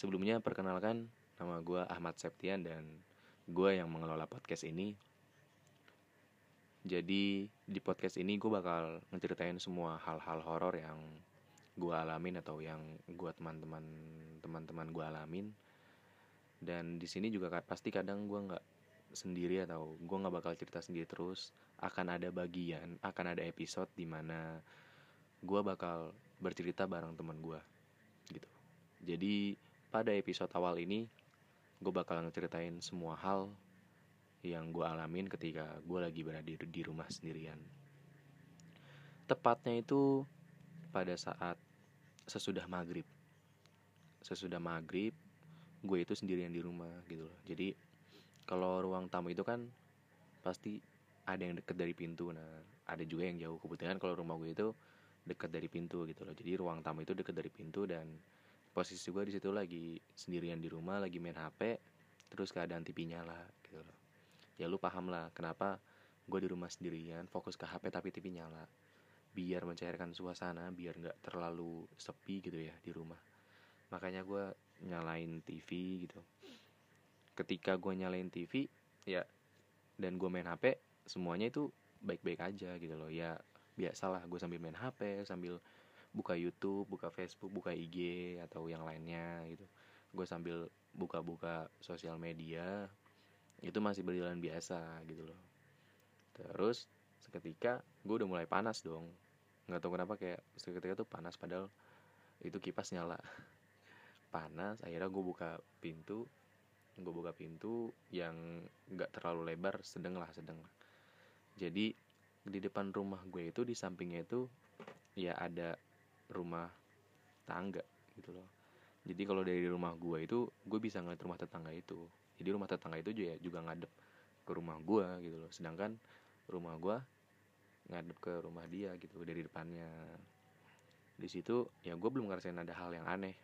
sebelumnya perkenalkan nama gue Ahmad Septian dan gue yang mengelola podcast ini. Jadi di podcast ini gue bakal ngeceritain semua hal-hal horor yang gue alamin atau yang gue teman-teman teman-teman gue alamin. Dan di sini juga pasti kadang gue nggak sendiri atau gue nggak bakal cerita sendiri terus. Akan ada bagian, akan ada episode di mana gue bakal bercerita bareng teman gue gitu. Jadi pada episode awal ini gue bakal ngeceritain semua hal yang gue alamin ketika gue lagi berada di, rumah sendirian. Tepatnya itu pada saat sesudah maghrib. Sesudah maghrib, gue itu sendirian di rumah gitu loh. Jadi kalau ruang tamu itu kan pasti ada yang deket dari pintu. Nah, ada juga yang jauh. Kebetulan kalau rumah gue itu dekat dari pintu gitu loh. Jadi ruang tamu itu dekat dari pintu dan posisi gue di situ lagi sendirian di rumah lagi main HP terus keadaan TV nyala gitu loh. Ya lu paham lah kenapa gue di rumah sendirian fokus ke HP tapi TV nyala. Biar mencairkan suasana biar nggak terlalu sepi gitu ya di rumah. Makanya gue nyalain TV gitu. Ketika gue nyalain TV ya dan gue main HP semuanya itu baik-baik aja gitu loh. Ya biasalah gue sambil main HP sambil buka YouTube, buka Facebook, buka IG atau yang lainnya gitu. Gue sambil buka-buka sosial media itu masih berjalan biasa gitu loh. Terus seketika gue udah mulai panas dong. Nggak tahu kenapa kayak seketika tuh panas padahal itu kipas nyala. Panas, akhirnya gue buka pintu. Gue buka pintu yang nggak terlalu lebar, sedang lah, sedang. Jadi di depan rumah gue itu di sampingnya itu ya ada rumah tangga gitu loh. Jadi kalau dari rumah gue itu gue bisa ngeliat rumah tetangga itu. Jadi rumah tetangga itu juga juga ngadep ke rumah gue gitu loh. Sedangkan rumah gue ngadep ke rumah dia gitu dari depannya. Di situ ya gue belum ngerasain ada hal yang aneh.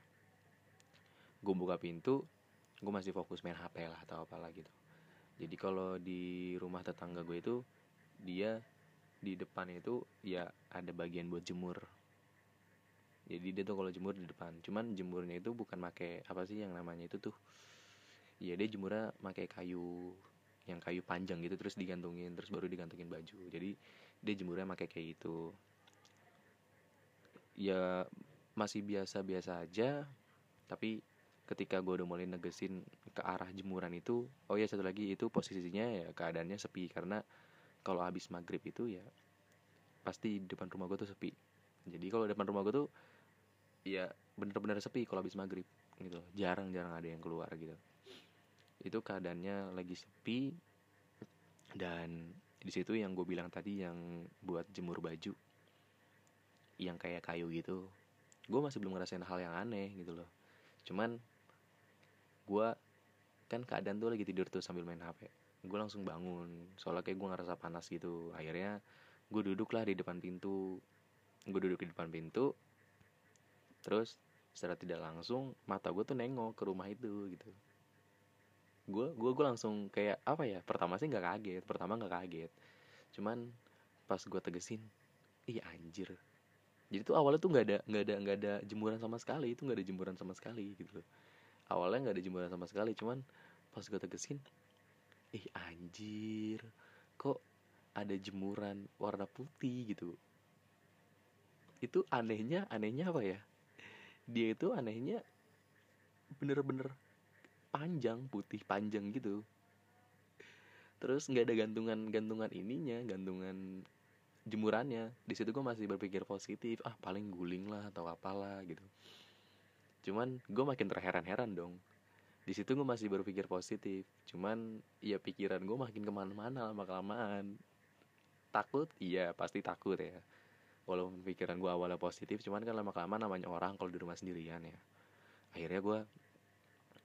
Gue buka pintu gue masih fokus main hp lah atau apalah gitu. Jadi kalau di rumah tetangga gue itu dia di depan itu ya ada bagian buat jemur jadi dia tuh kalau jemur di depan. Cuman jemurnya itu bukan make apa sih yang namanya itu tuh? Ya dia jemurnya make kayu yang kayu panjang gitu terus digantungin terus baru digantungin baju. Jadi dia jemurnya make kayak itu ya masih biasa-biasa aja tapi ketika gue udah mulai negesin ke arah jemuran itu oh ya satu lagi itu posisinya ya keadaannya sepi. Karena kalau habis maghrib itu ya pasti depan rumah gue tuh sepi. Jadi kalau depan rumah gue tuh ya bener-bener sepi kalau habis maghrib gitu. Jarang-jarang ada yang keluar gitu. Itu keadaannya lagi sepi dan di situ yang gue bilang tadi yang buat jemur baju yang kayak kayu gitu gue masih belum ngerasain hal yang aneh gitu loh. Cuman gue kan keadaan tuh lagi tidur tuh sambil main hp gue langsung bangun soalnya kayak gue ngerasa panas gitu. Akhirnya gue duduk lah di depan pintu. Gue duduk di depan pintu terus secara tidak langsung mata gue tuh nengok ke rumah itu gitu. Gue gue gue langsung kayak apa ya pertama sih nggak kaget pertama nggak kaget. Cuman pas gue tegesin iya anjir. Jadi tuh awalnya tuh nggak ada nggak ada nggak ada jemuran sama sekali itu nggak ada jemuran sama sekali gitu. Awalnya nggak ada jemuran sama sekali cuman pas gue tegesin ih anjir kok ada jemuran warna putih gitu. Itu anehnya anehnya apa ya dia itu anehnya bener-bener panjang putih panjang gitu. Terus nggak ada gantungan gantungan ininya gantungan jemurannya. Di situ gue masih berpikir positif ah paling guling lah atau apalah gitu. Cuman gue makin terheran-heran dong. Di situ gue masih berpikir positif. Cuman ya pikiran gue makin ke mana-mana lama kelamaan takut? Iya pasti takut ya walaupun pikiran gue awalnya positif cuman kan lama kelamaan namanya orang kalau di rumah sendirian ya. Akhirnya gue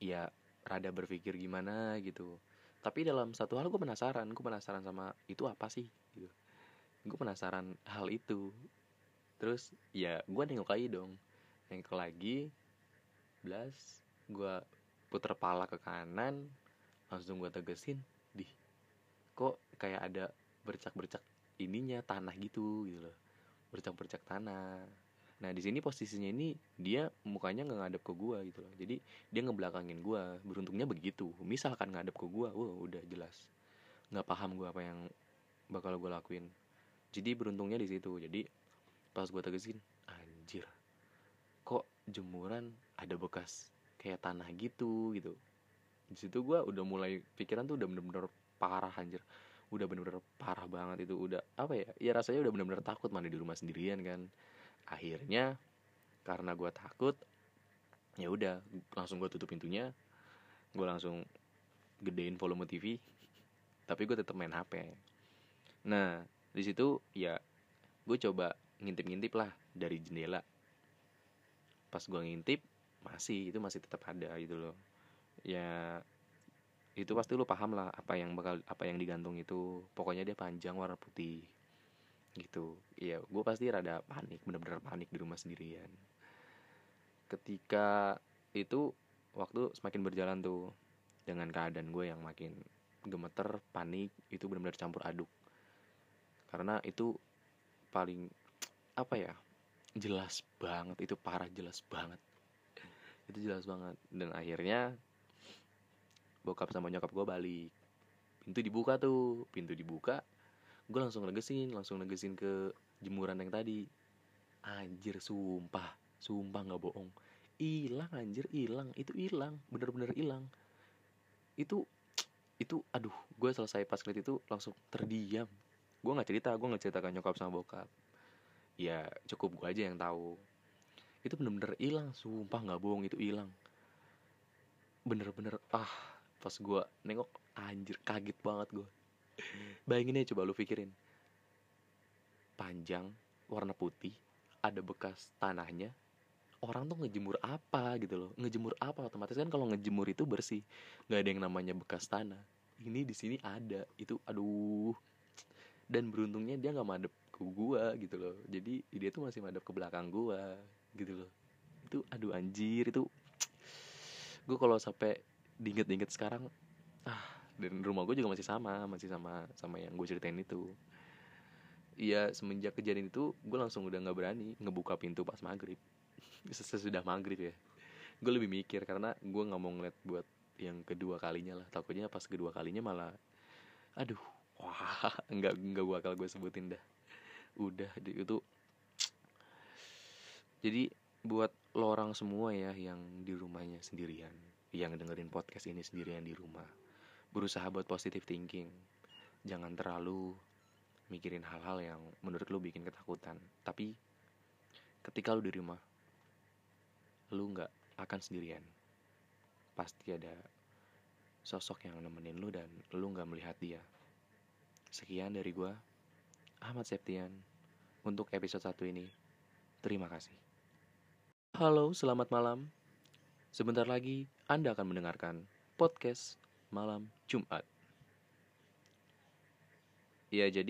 ya rada berpikir gimana gitu. Tapi dalam satu hal gue penasaran gue penasaran sama itu apa sih gitu. Gue penasaran hal itu. Terus ya gue nengok lagi dong. Nengok lagi belas gue puter pala ke kanan langsung gue tegesin di kok kayak ada bercak-bercak ininya tanah gitu gitu loh bercak-bercak tanah. Nah di sini posisinya ini dia mukanya nggak ngadep ke gua gitu loh. Jadi dia ngebelakangin gua. Beruntungnya begitu. Misalkan ngadep ke gua wah udah jelas. Nggak paham gua apa yang bakal gua lakuin. Jadi beruntungnya di situ. Jadi pas gua tegesin anjir kok jemuran ada bekas kayak tanah gitu gitu. Di situ gua udah mulai pikiran tuh udah bener-bener parah anjir udah bener-bener parah banget itu udah apa ya ya rasanya udah bener-bener takut mana di rumah sendirian kan. Akhirnya karena gue takut ya udah langsung gue tutup pintunya gue langsung gedein volume TV tapi gue tetap main HP nah di situ ya gue coba ngintip-ngintip lah dari jendela. Pas gue ngintip masih itu masih tetap ada gitu loh. Ya itu pasti lu paham lah apa yang bakal apa yang digantung itu. Pokoknya dia panjang warna putih. Gitu. Iya gue pasti rada panik bener-bener panik di rumah sendirian. Ketika itu waktu semakin berjalan tuh dengan keadaan gue yang makin gemeter panik itu benar-benar campur aduk. Karena itu paling apa ya jelas banget itu parah jelas banget. Itu jelas banget. Dan akhirnya bokap sama nyokap gue balik. Pintu dibuka tuh pintu dibuka gue langsung negesin langsung negesin ke jemuran yang tadi. Anjir sumpah sumpah nggak bohong. Hilang anjir hilang itu hilang bener-bener hilang. Itu itu aduh gue selesai pas ngeliat itu langsung terdiam. Gue nggak cerita gue nggak cerita ke nyokap sama bokap. Ya cukup gue aja yang tahu. Itu bener-bener hilang sumpah nggak bohong itu hilang. Bener-bener ah pas gue nengok anjir kaget banget gue bayangin aja coba lu pikirin. Panjang warna putih ada bekas tanahnya orang tuh ngejemur apa gitu loh. Ngejemur apa otomatis kan kalau ngejemur itu bersih. Nggak ada yang namanya bekas tanah. Ini di sini ada. Itu aduh. Dan beruntungnya dia nggak madep ke gua gitu loh. Jadi dia tuh masih madep ke belakang gua gitu loh. Itu aduh anjir itu. Gue kalau sampai diinget-inget sekarang ah dan rumah gue juga masih sama masih sama sama yang gue ceritain itu. Iya semenjak kejadian itu gue langsung udah nggak berani ngebuka pintu pas maghrib. Sesudah maghrib ya. Gue lebih mikir karena gue nggak mau ngeliat buat yang kedua kalinya lah. Takutnya pas kedua kalinya malah aduh wah nggak nggak gue akal gue sebutin dah. Udah itu jadi buat lo orang semua ya yang di rumahnya sendirian yang dengerin podcast ini sendirian di rumah. Berusaha buat positive thinking. Jangan terlalu mikirin hal-hal yang menurut lu bikin ketakutan. Tapi ketika lu di rumah lu nggak akan sendirian. Pasti ada sosok yang nemenin lu dan lu nggak melihat dia. Sekian dari gua Ahmad Septian untuk episode satu ini. Terima kasih. Halo selamat malam sebentar lagi anda akan mendengarkan podcast malam Jumat. Ya, jadi